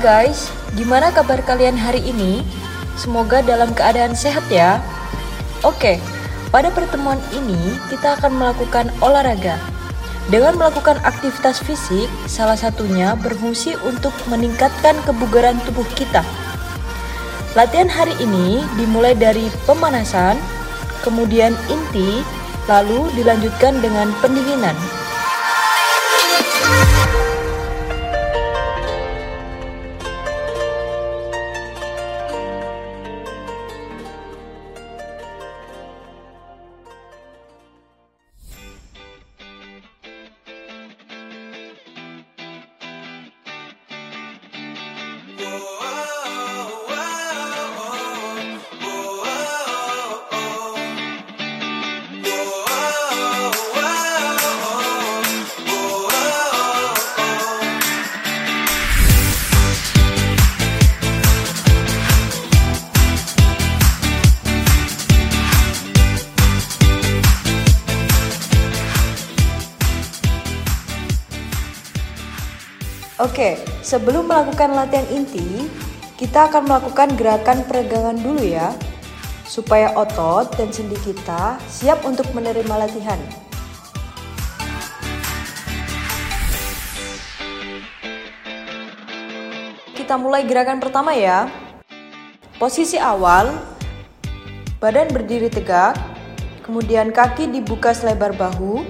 Guys, gimana kabar kalian hari ini? Semoga dalam keadaan sehat ya. Oke, pada pertemuan ini kita akan melakukan olahraga. Dengan melakukan aktivitas fisik, salah satunya berfungsi untuk meningkatkan kebugaran tubuh kita. Latihan hari ini dimulai dari pemanasan, kemudian inti, lalu dilanjutkan dengan pendinginan. Sebelum melakukan latihan inti, kita akan melakukan gerakan peregangan dulu ya, supaya otot dan sendi kita siap untuk menerima latihan. Kita mulai gerakan pertama ya. Posisi awal, badan berdiri tegak, kemudian kaki dibuka selebar bahu,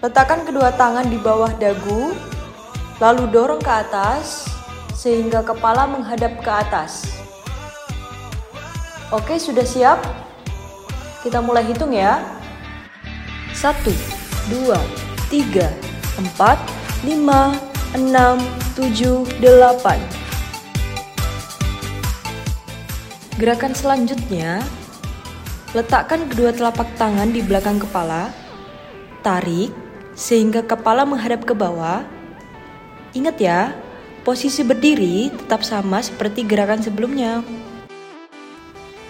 letakkan kedua tangan di bawah dagu, Lalu dorong ke atas sehingga kepala menghadap ke atas. Oke, sudah siap? Kita mulai hitung ya. 1 2 3 4 5 6 7 8 Gerakan selanjutnya, letakkan kedua telapak tangan di belakang kepala, tarik sehingga kepala menghadap ke bawah, Ingat ya, posisi berdiri tetap sama seperti gerakan sebelumnya.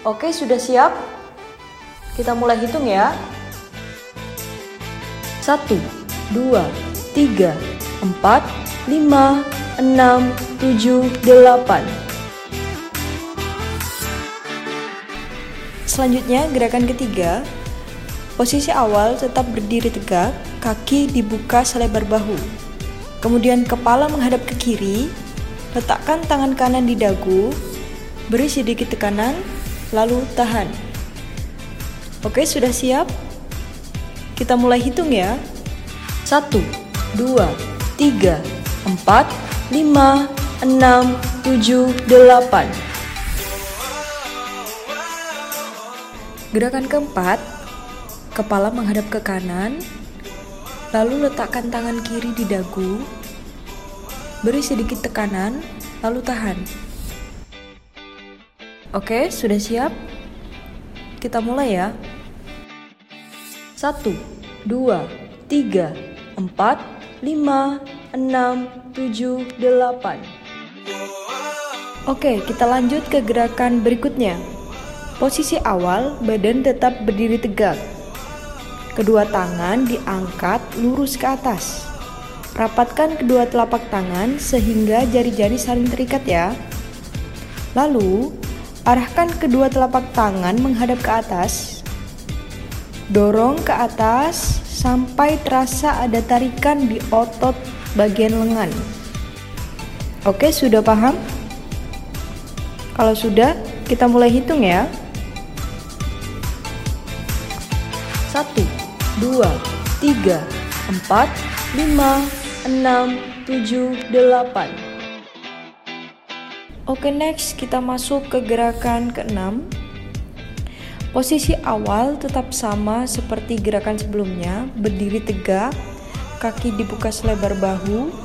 Oke, sudah siap? Kita mulai hitung ya. 1, 2, 3, 4, 5, 6, 7, 8. Selanjutnya, gerakan ketiga. Posisi awal tetap berdiri tegak, kaki dibuka selebar bahu. Kemudian kepala menghadap ke kiri, letakkan tangan kanan di dagu, beri sedikit tekanan, lalu tahan. Oke, sudah siap? Kita mulai hitung ya. 1, 2, 3, 4, 5, 6, 7, 8. Gerakan keempat, kepala menghadap ke kanan, Lalu letakkan tangan kiri di dagu, beri sedikit tekanan, lalu tahan. Oke, sudah siap? Kita mulai ya. 1, 2, 3, 4, 5, 6, 7, 8. Oke, kita lanjut ke gerakan berikutnya. Posisi awal, badan tetap berdiri tegak. Kedua tangan diangkat lurus ke atas. Rapatkan kedua telapak tangan sehingga jari-jari saling terikat ya. Lalu, arahkan kedua telapak tangan menghadap ke atas. Dorong ke atas sampai terasa ada tarikan di otot bagian lengan. Oke, sudah paham? Kalau sudah, kita mulai hitung ya. 2, 3, 4, 5, 6, 7, 8 Oke next kita masuk ke gerakan ke-6 Posisi awal tetap sama seperti gerakan sebelumnya Berdiri tegak, kaki dibuka selebar bahu.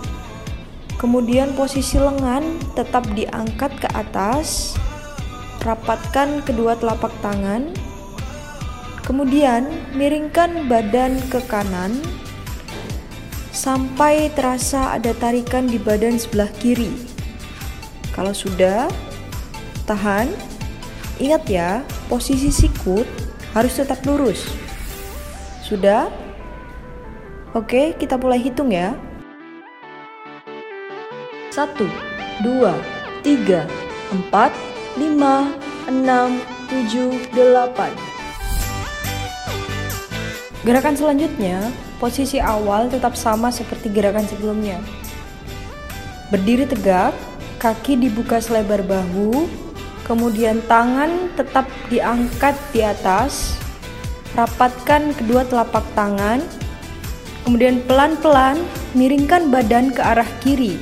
Kemudian posisi lengan tetap diangkat ke atas. Rapatkan kedua telapak tangan Kemudian, miringkan badan ke kanan sampai terasa ada tarikan di badan sebelah kiri. Kalau sudah, tahan. Ingat ya, posisi sikut harus tetap lurus. Sudah? Oke, kita mulai hitung ya. 1, dua, tiga, empat, lima, enam, tujuh, delapan. Gerakan selanjutnya, posisi awal tetap sama seperti gerakan sebelumnya. Berdiri tegak, kaki dibuka selebar bahu, kemudian tangan tetap diangkat di atas, rapatkan kedua telapak tangan, kemudian pelan-pelan miringkan badan ke arah kiri.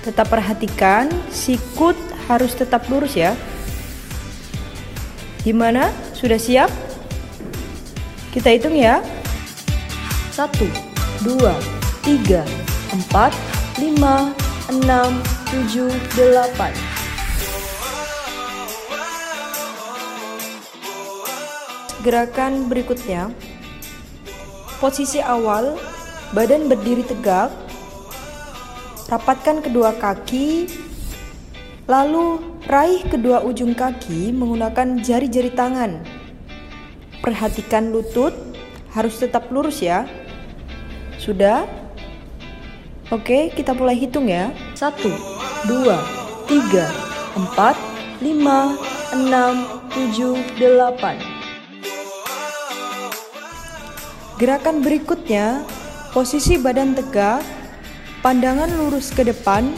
Tetap perhatikan, sikut harus tetap lurus ya. Gimana? Sudah siap? Kita hitung ya. 1, 2, 3, 4, 5, 6, 7, 8. Gerakan berikutnya. Posisi awal, badan berdiri tegak. Rapatkan kedua kaki, lalu raih kedua ujung kaki menggunakan jari-jari tangan. Perhatikan lutut, harus tetap lurus ya. Sudah? Oke, kita mulai hitung ya. Satu, dua, tiga, empat, lima, enam, tujuh, delapan. Gerakan berikutnya, posisi badan tegak, pandangan lurus ke depan,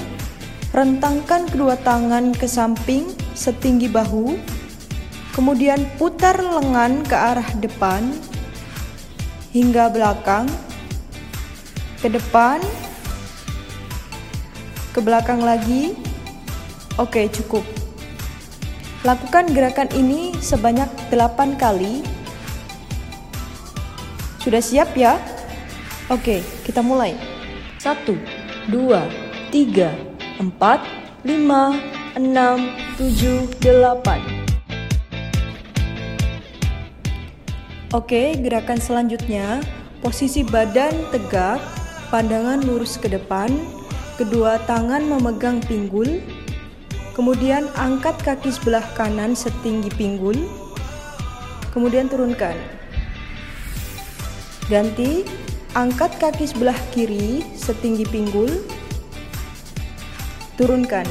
rentangkan kedua tangan ke samping setinggi bahu, Kemudian putar lengan ke arah depan hingga belakang, ke depan, ke belakang lagi. Oke, cukup. Lakukan gerakan ini sebanyak 8 kali. Sudah siap ya? Oke, kita mulai. 1 2 3 4 5 6 7 8 Oke, gerakan selanjutnya, posisi badan tegak, pandangan lurus ke depan, kedua tangan memegang pinggul, kemudian angkat kaki sebelah kanan setinggi pinggul, kemudian turunkan. Ganti, angkat kaki sebelah kiri setinggi pinggul, turunkan.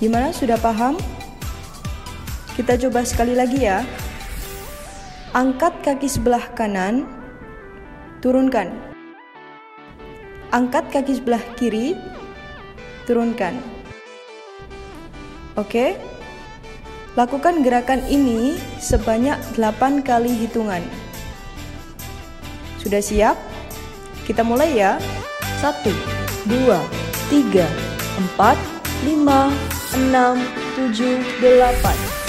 Gimana, sudah paham? Kita coba sekali lagi ya. Angkat kaki sebelah kanan, turunkan. Angkat kaki sebelah kiri, turunkan. Oke? Lakukan gerakan ini sebanyak 8 kali hitungan. Sudah siap? Kita mulai ya. 1 2 3 4 5 6 7 8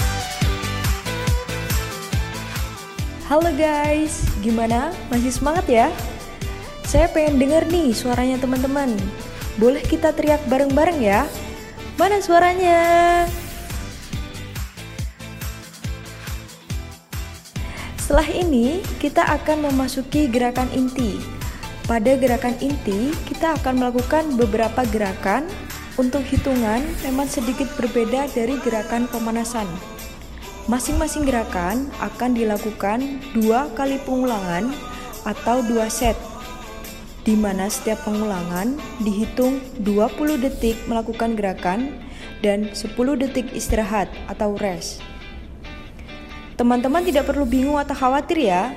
Halo guys, gimana? Masih semangat ya? Saya pengen denger nih suaranya teman-teman. Boleh kita teriak bareng-bareng ya? Mana suaranya? Setelah ini, kita akan memasuki gerakan inti. Pada gerakan inti, kita akan melakukan beberapa gerakan untuk hitungan memang sedikit berbeda dari gerakan pemanasan. Masing-masing gerakan akan dilakukan dua kali pengulangan atau dua set, di mana setiap pengulangan dihitung 20 detik melakukan gerakan dan 10 detik istirahat atau rest. Teman-teman tidak perlu bingung atau khawatir ya,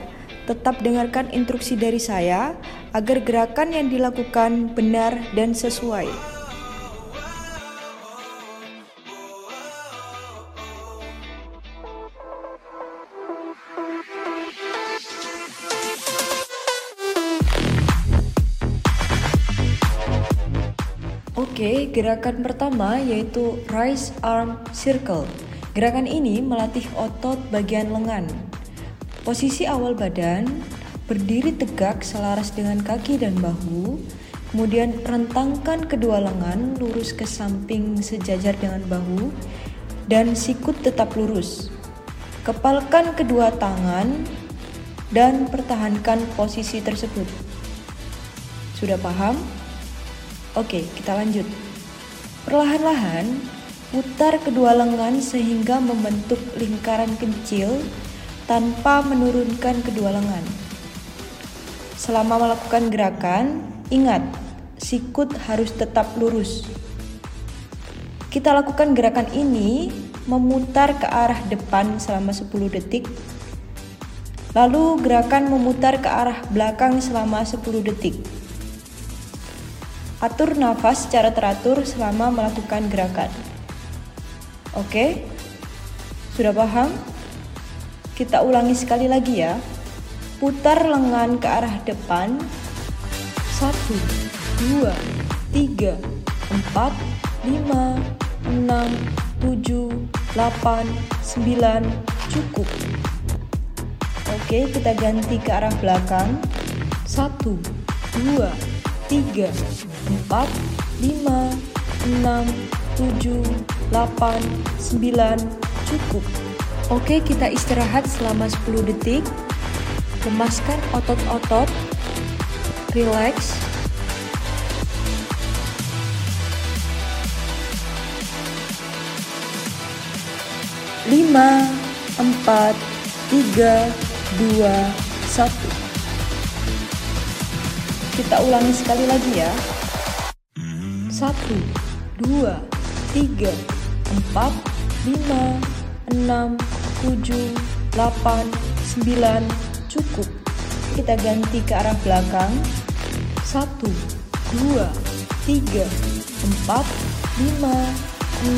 tetap dengarkan instruksi dari saya agar gerakan yang dilakukan benar dan sesuai. Gerakan pertama yaitu Raise Arm Circle. Gerakan ini melatih otot bagian lengan. Posisi awal badan berdiri tegak selaras dengan kaki dan bahu, kemudian rentangkan kedua lengan lurus ke samping sejajar dengan bahu, dan sikut tetap lurus. Kepalkan kedua tangan dan pertahankan posisi tersebut. Sudah paham? Oke, kita lanjut. Perlahan-lahan, putar kedua lengan sehingga membentuk lingkaran kecil tanpa menurunkan kedua lengan. Selama melakukan gerakan, ingat, sikut harus tetap lurus. Kita lakukan gerakan ini memutar ke arah depan selama 10 detik. Lalu gerakan memutar ke arah belakang selama 10 detik. Atur nafas secara teratur selama melakukan gerakan. Oke? Sudah paham? Kita ulangi sekali lagi ya. Putar lengan ke arah depan. Satu, dua, tiga, empat, lima, enam, tujuh, delapan, sembilan, cukup. Oke, kita ganti ke arah belakang. Satu, dua, tiga, empat, lima, enam, tujuh, delapan, sembilan, cukup. Oke, kita istirahat selama 10 detik. Lemaskan otot-otot. Relax. Lima, empat, tiga, dua, satu. Kita ulangi sekali lagi ya. Satu, dua, tiga, empat, lima, enam, 7, 8, 9, cukup. Kita ganti ke arah belakang. 1, 2, 3, 4, 5,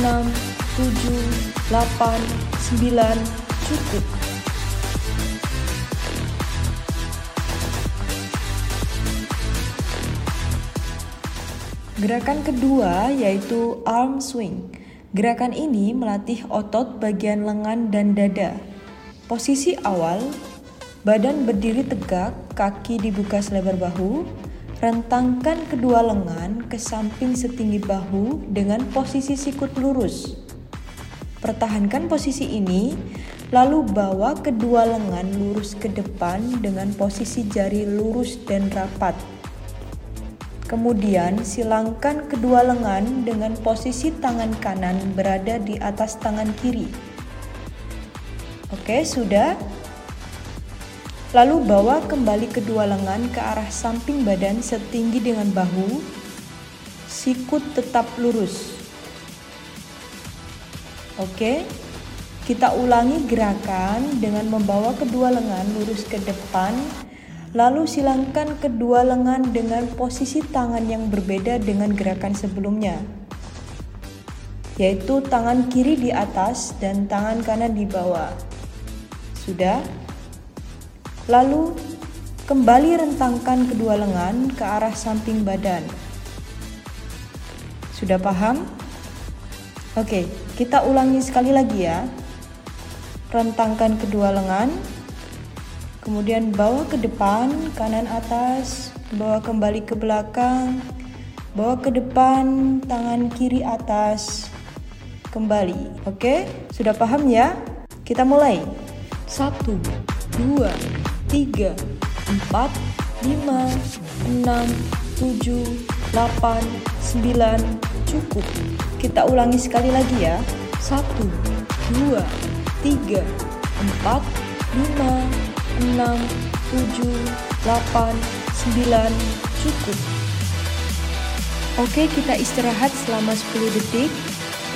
6, 7, 8, 9, cukup. Gerakan kedua yaitu arm swing. Gerakan ini melatih otot bagian lengan dan dada. Posisi awal, badan berdiri tegak, kaki dibuka selebar bahu, rentangkan kedua lengan ke samping setinggi bahu dengan posisi sikut lurus. Pertahankan posisi ini, lalu bawa kedua lengan lurus ke depan dengan posisi jari lurus dan rapat. Kemudian silangkan kedua lengan dengan posisi tangan kanan berada di atas tangan kiri. Oke, sudah. Lalu bawa kembali kedua lengan ke arah samping badan setinggi dengan bahu. Sikut tetap lurus. Oke. Kita ulangi gerakan dengan membawa kedua lengan lurus ke depan Lalu silangkan kedua lengan dengan posisi tangan yang berbeda dengan gerakan sebelumnya, yaitu tangan kiri di atas dan tangan kanan di bawah. Sudah? Lalu kembali rentangkan kedua lengan ke arah samping badan. Sudah paham? Oke, kita ulangi sekali lagi ya. Rentangkan kedua lengan Kemudian bawa ke depan, kanan atas, bawa kembali ke belakang, bawa ke depan, tangan kiri atas, kembali. Oke, sudah paham ya? Kita mulai. Satu, dua, tiga, empat, lima, enam, tujuh, delapan, sembilan, cukup. Kita ulangi sekali lagi ya. Satu, dua, tiga, empat, lima, 6, 7, 8, 9, cukup. Oke, kita istirahat selama 10 detik.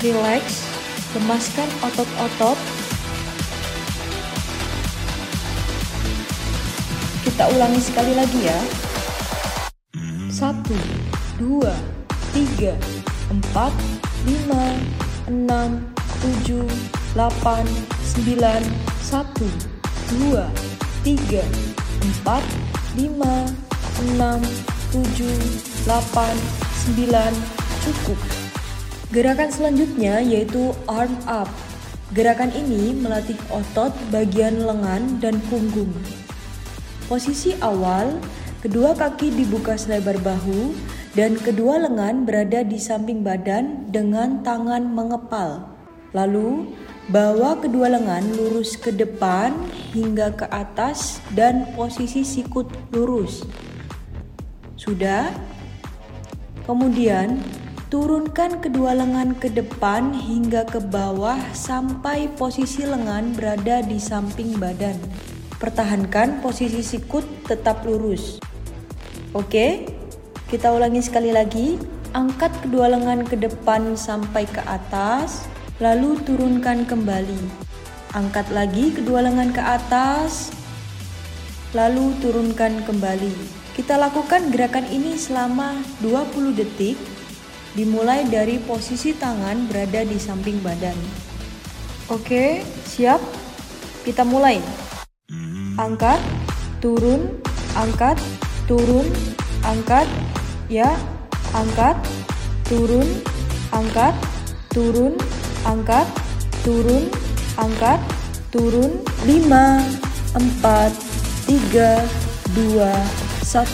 Relax, lemaskan otot-otot. Kita ulangi sekali lagi ya. 1, 2, 3, 4, 5, 6, 7, 8, 9, 1, 2, tiga, empat, lima, enam, tujuh, delapan, sembilan, cukup. Gerakan selanjutnya yaitu arm up. Gerakan ini melatih otot bagian lengan dan punggung. Posisi awal, kedua kaki dibuka selebar bahu dan kedua lengan berada di samping badan dengan tangan mengepal. Lalu, Bawa kedua lengan lurus ke depan hingga ke atas dan posisi sikut lurus. Sudah? Kemudian, turunkan kedua lengan ke depan hingga ke bawah sampai posisi lengan berada di samping badan. Pertahankan posisi sikut tetap lurus. Oke? Kita ulangi sekali lagi. Angkat kedua lengan ke depan sampai ke atas, lalu turunkan kembali. Angkat lagi kedua lengan ke atas, lalu turunkan kembali. Kita lakukan gerakan ini selama 20 detik, dimulai dari posisi tangan berada di samping badan. Oke, siap? Kita mulai. Angkat, turun, angkat, turun, angkat, ya, angkat, turun, angkat, turun, angkat, turun, 5, 4, 3, 2, 1.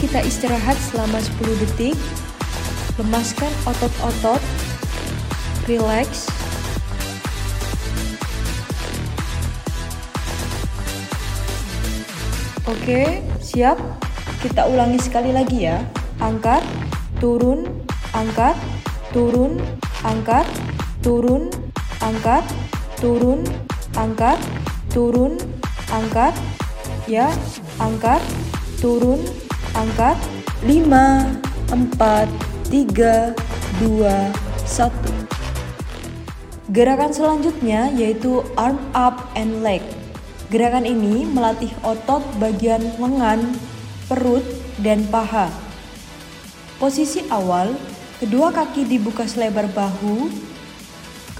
Kita istirahat selama 10 detik. Lemaskan otot-otot. Relax. Oke, siap? Kita ulangi sekali lagi ya. Angkat, turun, angkat, turun, angkat, turun, angkat, turun, angkat, turun, angkat, ya, angkat, turun, angkat, 5, 4, 3, 2, 1. Gerakan selanjutnya yaitu arm up and leg. Gerakan ini melatih otot bagian lengan, perut, dan paha. Posisi awal, kedua kaki dibuka selebar bahu,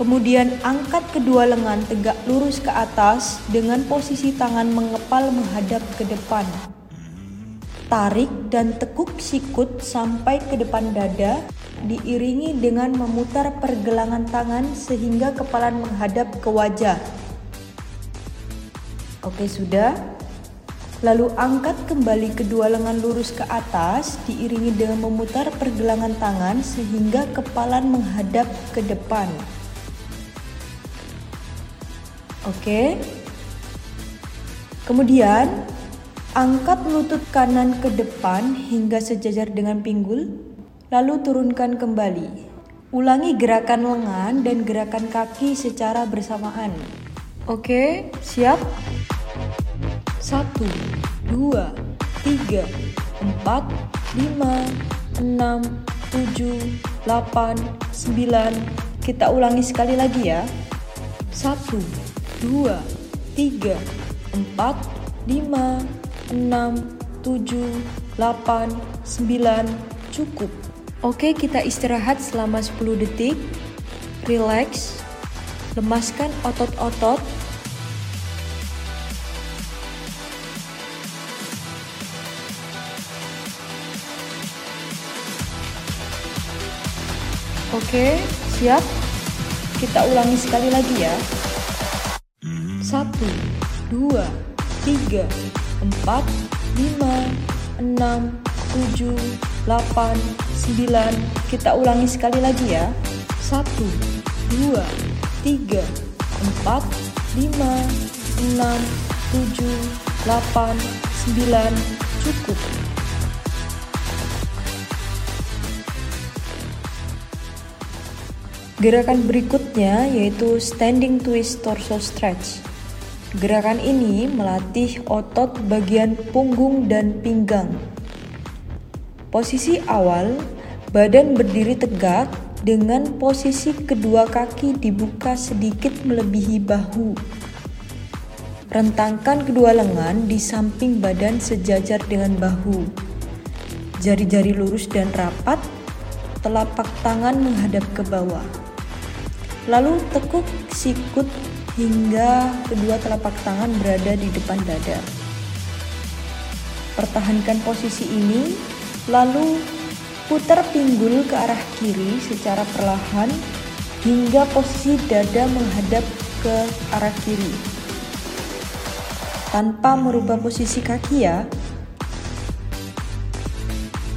Kemudian angkat kedua lengan tegak lurus ke atas dengan posisi tangan mengepal menghadap ke depan. Tarik dan tekuk sikut sampai ke depan dada diiringi dengan memutar pergelangan tangan sehingga kepala menghadap ke wajah. Oke, sudah. Lalu angkat kembali kedua lengan lurus ke atas diiringi dengan memutar pergelangan tangan sehingga kepala menghadap ke depan. Oke. Kemudian angkat lutut kanan ke depan hingga sejajar dengan pinggul, lalu turunkan kembali. Ulangi gerakan lengan dan gerakan kaki secara bersamaan. Oke, siap? Satu, dua, tiga, empat, lima, enam, tujuh, delapan, sembilan. Kita ulangi sekali lagi ya. Satu, dua, tiga, empat, lima, enam, tujuh, delapan, sembilan, cukup. Oke, kita istirahat selama 10 detik. Relax. Lemaskan otot-otot. Oke, siap? Kita ulangi sekali lagi ya. Satu, dua, tiga, empat, lima, enam, tujuh, delapan, sembilan. Kita ulangi sekali lagi ya. Satu, dua, tiga, empat, lima, enam, tujuh, delapan, sembilan. Cukup. Gerakan berikutnya yaitu standing twist torso stretch. Gerakan ini melatih otot bagian punggung dan pinggang. Posisi awal, badan berdiri tegak dengan posisi kedua kaki dibuka sedikit melebihi bahu. Rentangkan kedua lengan di samping badan sejajar dengan bahu. Jari-jari lurus dan rapat, telapak tangan menghadap ke bawah. Lalu tekuk sikut hingga kedua telapak tangan berada di depan dada. Pertahankan posisi ini, lalu putar pinggul ke arah kiri secara perlahan hingga posisi dada menghadap ke arah kiri. Tanpa merubah posisi kaki ya.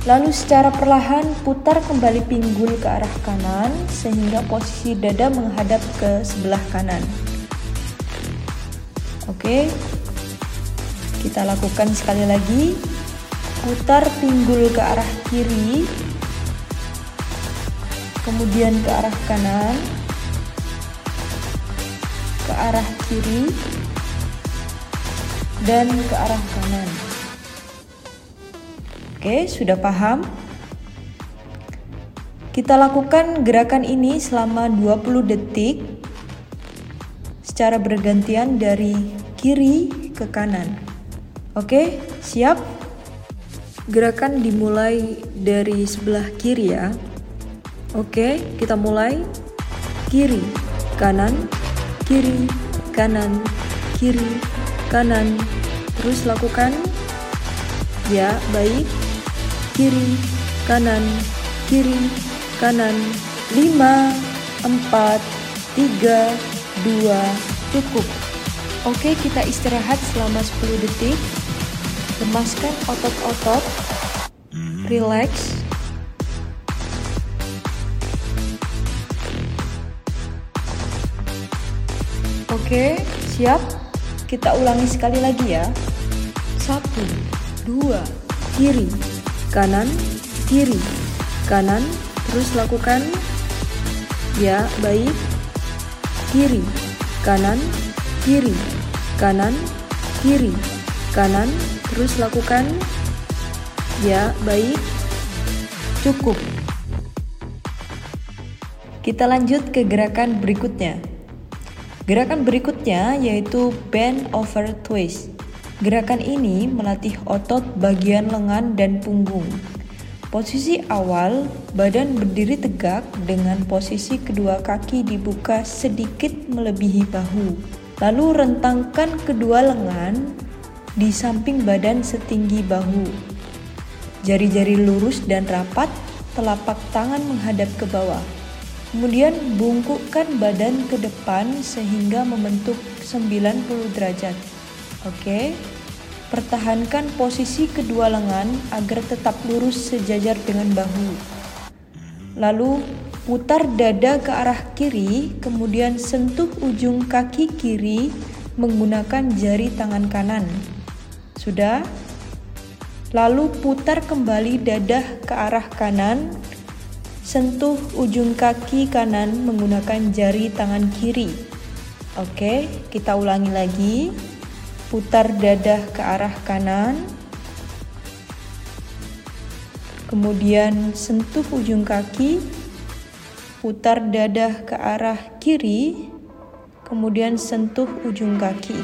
Lalu secara perlahan putar kembali pinggul ke arah kanan sehingga posisi dada menghadap ke sebelah kanan. Oke. Kita lakukan sekali lagi. Putar pinggul ke arah kiri. Kemudian ke arah kanan. Ke arah kiri. Dan ke arah kanan. Oke, sudah paham? Kita lakukan gerakan ini selama 20 detik secara bergantian dari kiri ke kanan. Oke, siap? Gerakan dimulai dari sebelah kiri ya. Oke, kita mulai. Kiri, kanan, kiri, kanan, kiri, kanan. Terus lakukan. Ya, baik. Kiri, kanan, kiri, kanan 5 4 3 2 cukup Oke kita istirahat selama 10 detik. Lemaskan otot-otot. Relax. Oke, siap? Kita ulangi sekali lagi ya. Satu, dua, kiri, kanan, kiri, kanan, Terus lakukan. Ya, baik. Kiri, kanan, kiri, kanan, kiri, kanan. Terus lakukan ya, baik. Cukup. Kita lanjut ke gerakan berikutnya. Gerakan berikutnya yaitu bend over twist. Gerakan ini melatih otot bagian lengan dan punggung. Posisi awal, badan berdiri tegak dengan posisi kedua kaki dibuka sedikit melebihi bahu. Lalu rentangkan kedua lengan di samping badan setinggi bahu. Jari-jari lurus dan rapat, telapak tangan menghadap ke bawah. Kemudian bungkukkan badan ke depan sehingga membentuk 90 derajat. Oke. Pertahankan posisi kedua lengan agar tetap lurus sejajar dengan bahu. Lalu putar dada ke arah kiri, kemudian sentuh ujung kaki kiri menggunakan jari tangan kanan. Sudah? Lalu putar kembali dada ke arah kanan, sentuh ujung kaki kanan menggunakan jari tangan kiri. Oke, kita ulangi lagi putar dadah ke arah kanan, kemudian sentuh ujung kaki, putar dadah ke arah kiri, kemudian sentuh ujung kaki.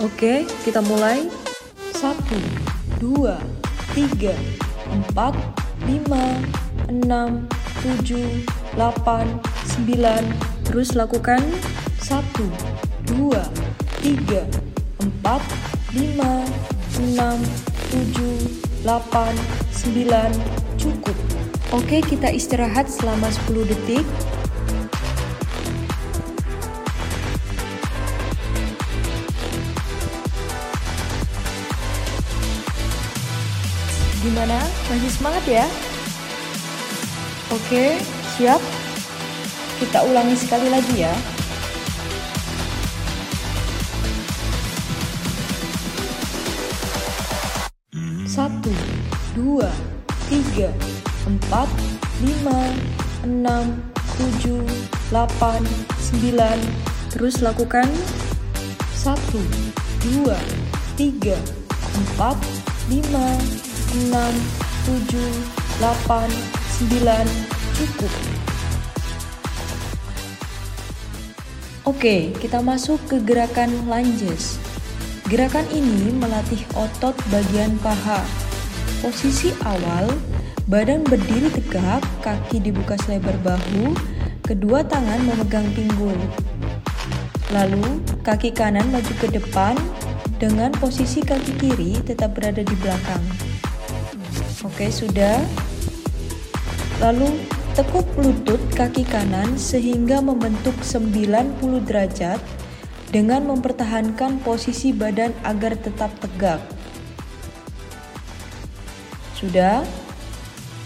Oke, kita mulai. Satu, dua, tiga, empat, lima, enam, tujuh, delapan, sembilan. Terus lakukan satu, dua, tiga, 4, 5, 6, 7, 8, 9 cukup. Oke, kita istirahat selama 10 detik. Gimana? Masih semangat ya? Oke, siap? Kita ulangi sekali lagi ya. satu, dua, tiga, empat, lima, enam, tujuh, delapan, sembilan. Terus lakukan satu, dua, tiga, empat, lima, enam, tujuh, delapan, sembilan. Cukup. Oke, kita masuk ke gerakan lunges. Gerakan ini melatih otot bagian paha. Posisi awal, badan berdiri tegak, kaki dibuka selebar bahu, kedua tangan memegang pinggul. Lalu, kaki kanan maju ke depan dengan posisi kaki kiri tetap berada di belakang. Oke, sudah. Lalu, tekuk lutut kaki kanan sehingga membentuk 90 derajat dengan mempertahankan posisi badan agar tetap tegak. Sudah?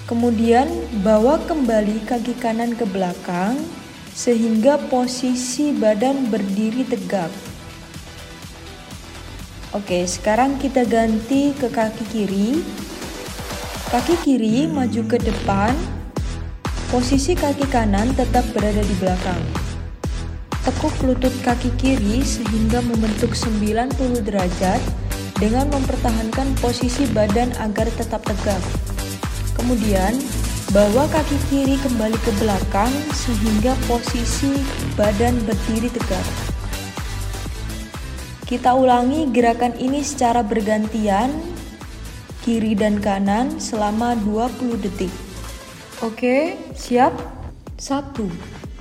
Kemudian bawa kembali kaki kanan ke belakang sehingga posisi badan berdiri tegak. Oke, sekarang kita ganti ke kaki kiri. Kaki kiri maju ke depan, posisi kaki kanan tetap berada di belakang. Tekuk lutut kaki kiri sehingga membentuk 90 derajat dengan mempertahankan posisi badan agar tetap tegak. Kemudian, Bawa kaki kiri kembali ke belakang sehingga posisi badan berdiri tegak. Kita ulangi gerakan ini secara bergantian, kiri dan kanan selama 20 detik. Oke, siap? 1,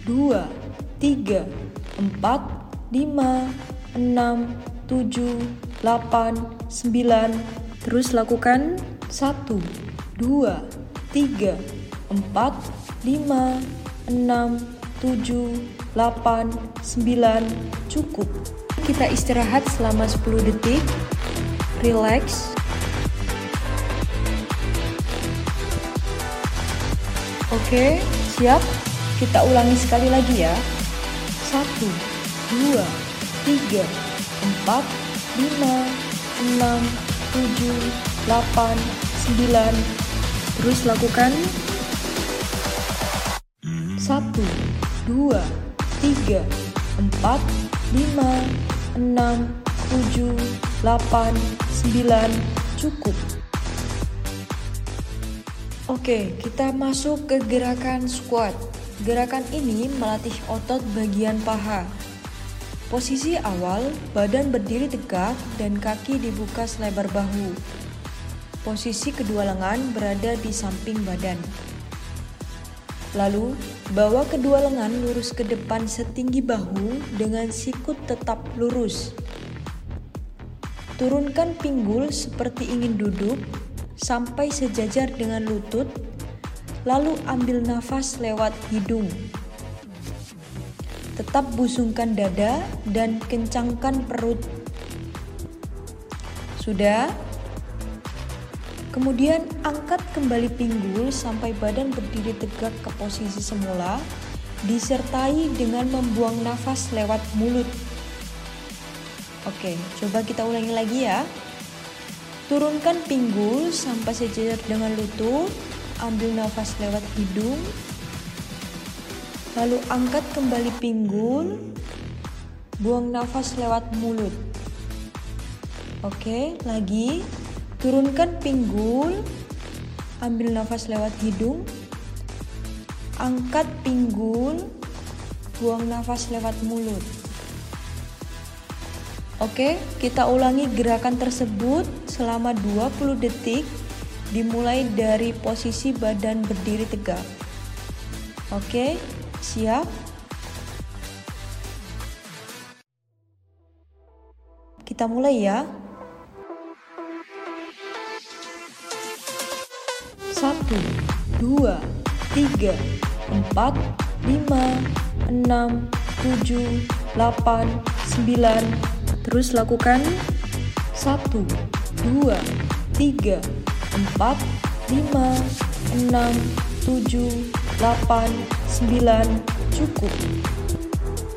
2, 3, 4, 5, 6, 7, 8, 9. Terus lakukan 1, 2, 3, 4, 5, 6, 7, 8, 9 cukup. Kita istirahat selama 10 detik. Relax. Oke siap. Kita ulangi sekali lagi ya. 1 2 3 4 5 6 7 8 9 terus lakukan satu, dua, tiga, empat, lima, enam, tujuh, delapan, sembilan, cukup. Oke, kita masuk ke gerakan squat. Gerakan ini melatih otot bagian paha. Posisi awal, badan berdiri tegak dan kaki dibuka selebar bahu. Posisi kedua lengan berada di samping badan. Lalu, bawa kedua lengan lurus ke depan setinggi bahu dengan sikut tetap lurus. Turunkan pinggul seperti ingin duduk sampai sejajar dengan lutut, lalu ambil nafas lewat hidung. Tetap busungkan dada dan kencangkan perut. Sudah? Kemudian angkat kembali pinggul sampai badan berdiri tegak ke posisi semula, disertai dengan membuang nafas lewat mulut. Oke, coba kita ulangi lagi ya. Turunkan pinggul sampai sejajar dengan lutut, ambil nafas lewat hidung, lalu angkat kembali pinggul, buang nafas lewat mulut. Oke, lagi Turunkan pinggul, ambil nafas lewat hidung, angkat pinggul, buang nafas lewat mulut. Oke, kita ulangi gerakan tersebut selama 20 detik dimulai dari posisi badan berdiri tegak. Oke, siap? Kita mulai ya. Satu, dua, tiga, empat, lima, enam, tujuh, delapan, sembilan. Terus lakukan satu, dua, tiga, empat, lima, enam, tujuh, delapan, sembilan. Cukup.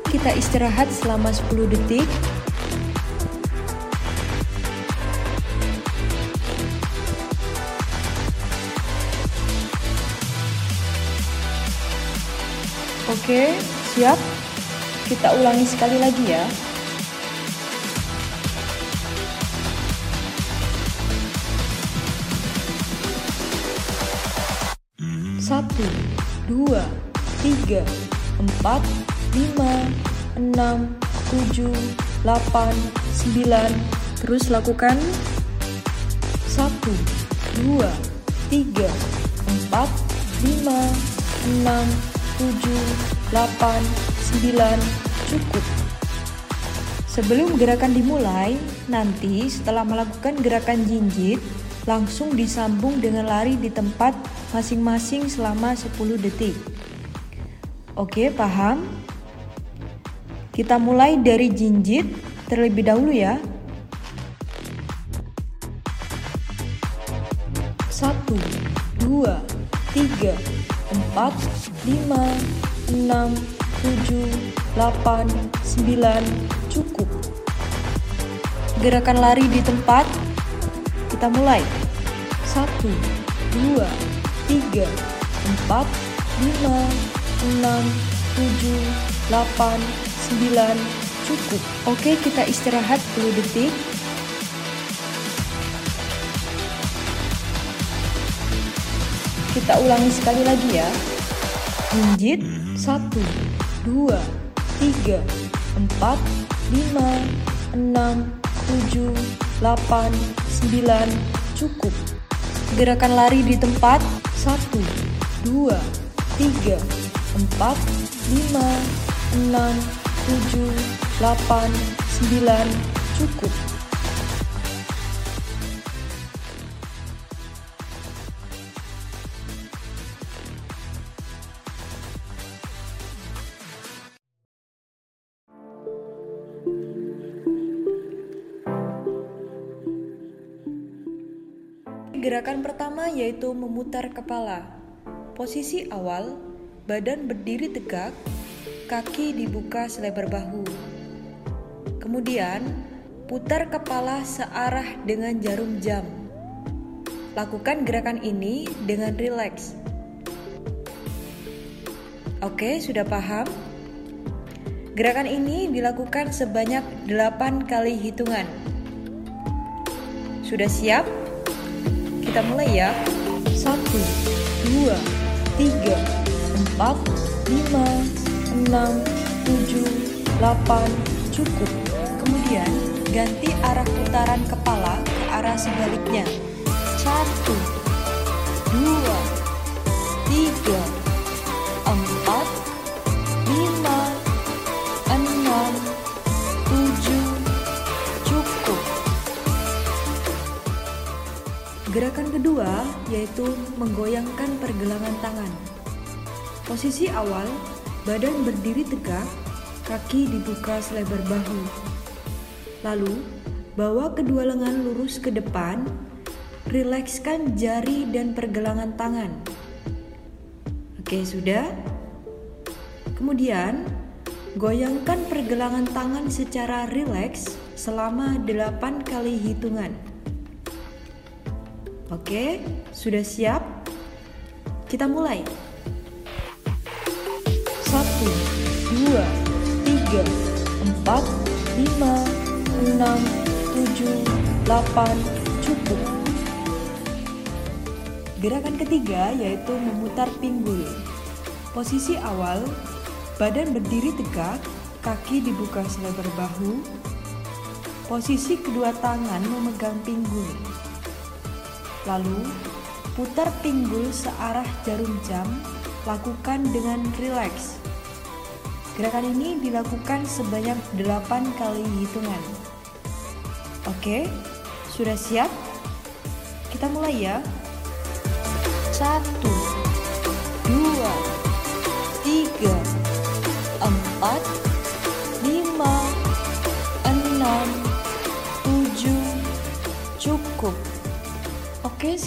Kita istirahat selama 10 detik Oke, siap? Kita ulangi sekali lagi ya. Satu, dua, tiga, empat, lima, enam, tujuh, delapan, sembilan. Terus lakukan satu, dua, tiga, empat, lima, enam, 7, 8, 9, cukup. Sebelum gerakan dimulai, nanti setelah melakukan gerakan jinjit, langsung disambung dengan lari di tempat masing-masing selama 10 detik. Oke, paham? Kita mulai dari jinjit terlebih dahulu ya. Satu, dua, tiga, 4, 5, 6, 7, 8, 9, cukup. Gerakan lari di tempat, kita mulai. 1, 2, 3, 4, 5, 6, 7, 8, 9, cukup. Oke, kita istirahat 10 detik. kita ulangi sekali lagi ya. Menjit satu, dua, tiga, empat, lima, enam, tujuh, delapan, sembilan, cukup. Gerakan lari di tempat satu, dua, tiga, empat, lima, enam, tujuh, delapan, sembilan, cukup. Gerakan pertama yaitu memutar kepala. Posisi awal, badan berdiri tegak, kaki dibuka selebar bahu. Kemudian, putar kepala searah dengan jarum jam. Lakukan gerakan ini dengan rileks. Oke, sudah paham? Gerakan ini dilakukan sebanyak 8 kali hitungan. Sudah siap? Kita mulai ya. 1, 2, 3, 4, 5, 6, 7, 8, cukup. Kemudian ganti arah putaran kepala ke arah sebaliknya. 1, 2, Gerakan kedua yaitu menggoyangkan pergelangan tangan. Posisi awal, badan berdiri tegak, kaki dibuka selebar bahu. Lalu, bawa kedua lengan lurus ke depan, rilekskan jari dan pergelangan tangan. Oke, sudah? Kemudian, goyangkan pergelangan tangan secara rileks selama 8 kali hitungan. Oke, sudah siap? Kita mulai. Satu, dua, tiga, empat, lima, enam, tujuh, delapan, cukup. Gerakan ketiga yaitu memutar pinggul. Posisi awal, badan berdiri tegak, kaki dibuka selebar bahu. Posisi kedua tangan memegang pinggul. Lalu, putar pinggul searah jarum jam, lakukan dengan rileks. Gerakan ini dilakukan sebanyak 8 kali hitungan. Oke, sudah siap? Kita mulai ya. 1 2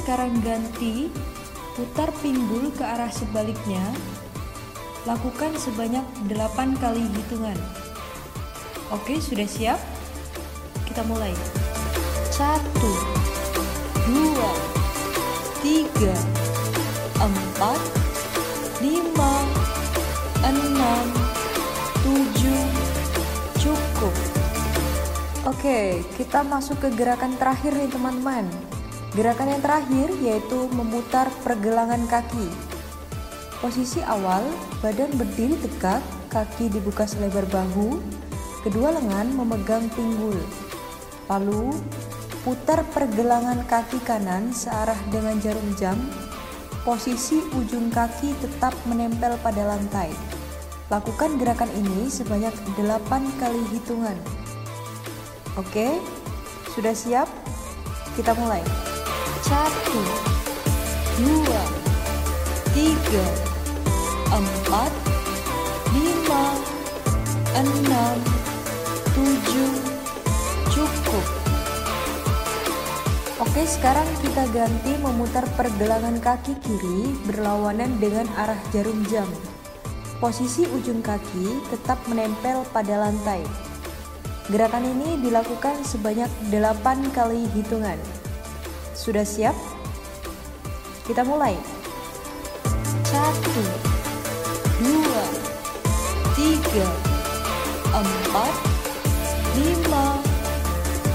sekarang ganti putar pinggul ke arah sebaliknya. Lakukan sebanyak 8 kali hitungan. Oke, sudah siap? Kita mulai. Satu, dua, tiga, empat, lima, enam, tujuh, cukup. Oke, kita masuk ke gerakan terakhir nih teman-teman. Gerakan yang terakhir yaitu memutar pergelangan kaki. Posisi awal, badan berdiri tegak, kaki dibuka selebar bahu, kedua lengan memegang pinggul. Lalu, putar pergelangan kaki kanan searah dengan jarum jam. Posisi ujung kaki tetap menempel pada lantai. Lakukan gerakan ini sebanyak 8 kali hitungan. Oke, sudah siap? Kita mulai. Satu, dua, tiga, empat, lima, enam, tujuh, cukup. Oke, sekarang kita ganti memutar pergelangan kaki kiri berlawanan dengan arah jarum jam. Posisi ujung kaki tetap menempel pada lantai. Gerakan ini dilakukan sebanyak 8 kali hitungan. Sudah siap? Kita mulai. Satu, dua, tiga, empat, lima,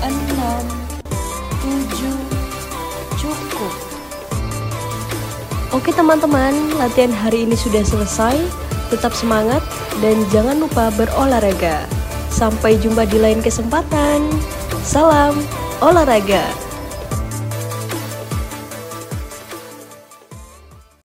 enam, tujuh, cukup. Oke teman-teman, latihan hari ini sudah selesai. Tetap semangat dan jangan lupa berolahraga. Sampai jumpa di lain kesempatan. Salam olahraga.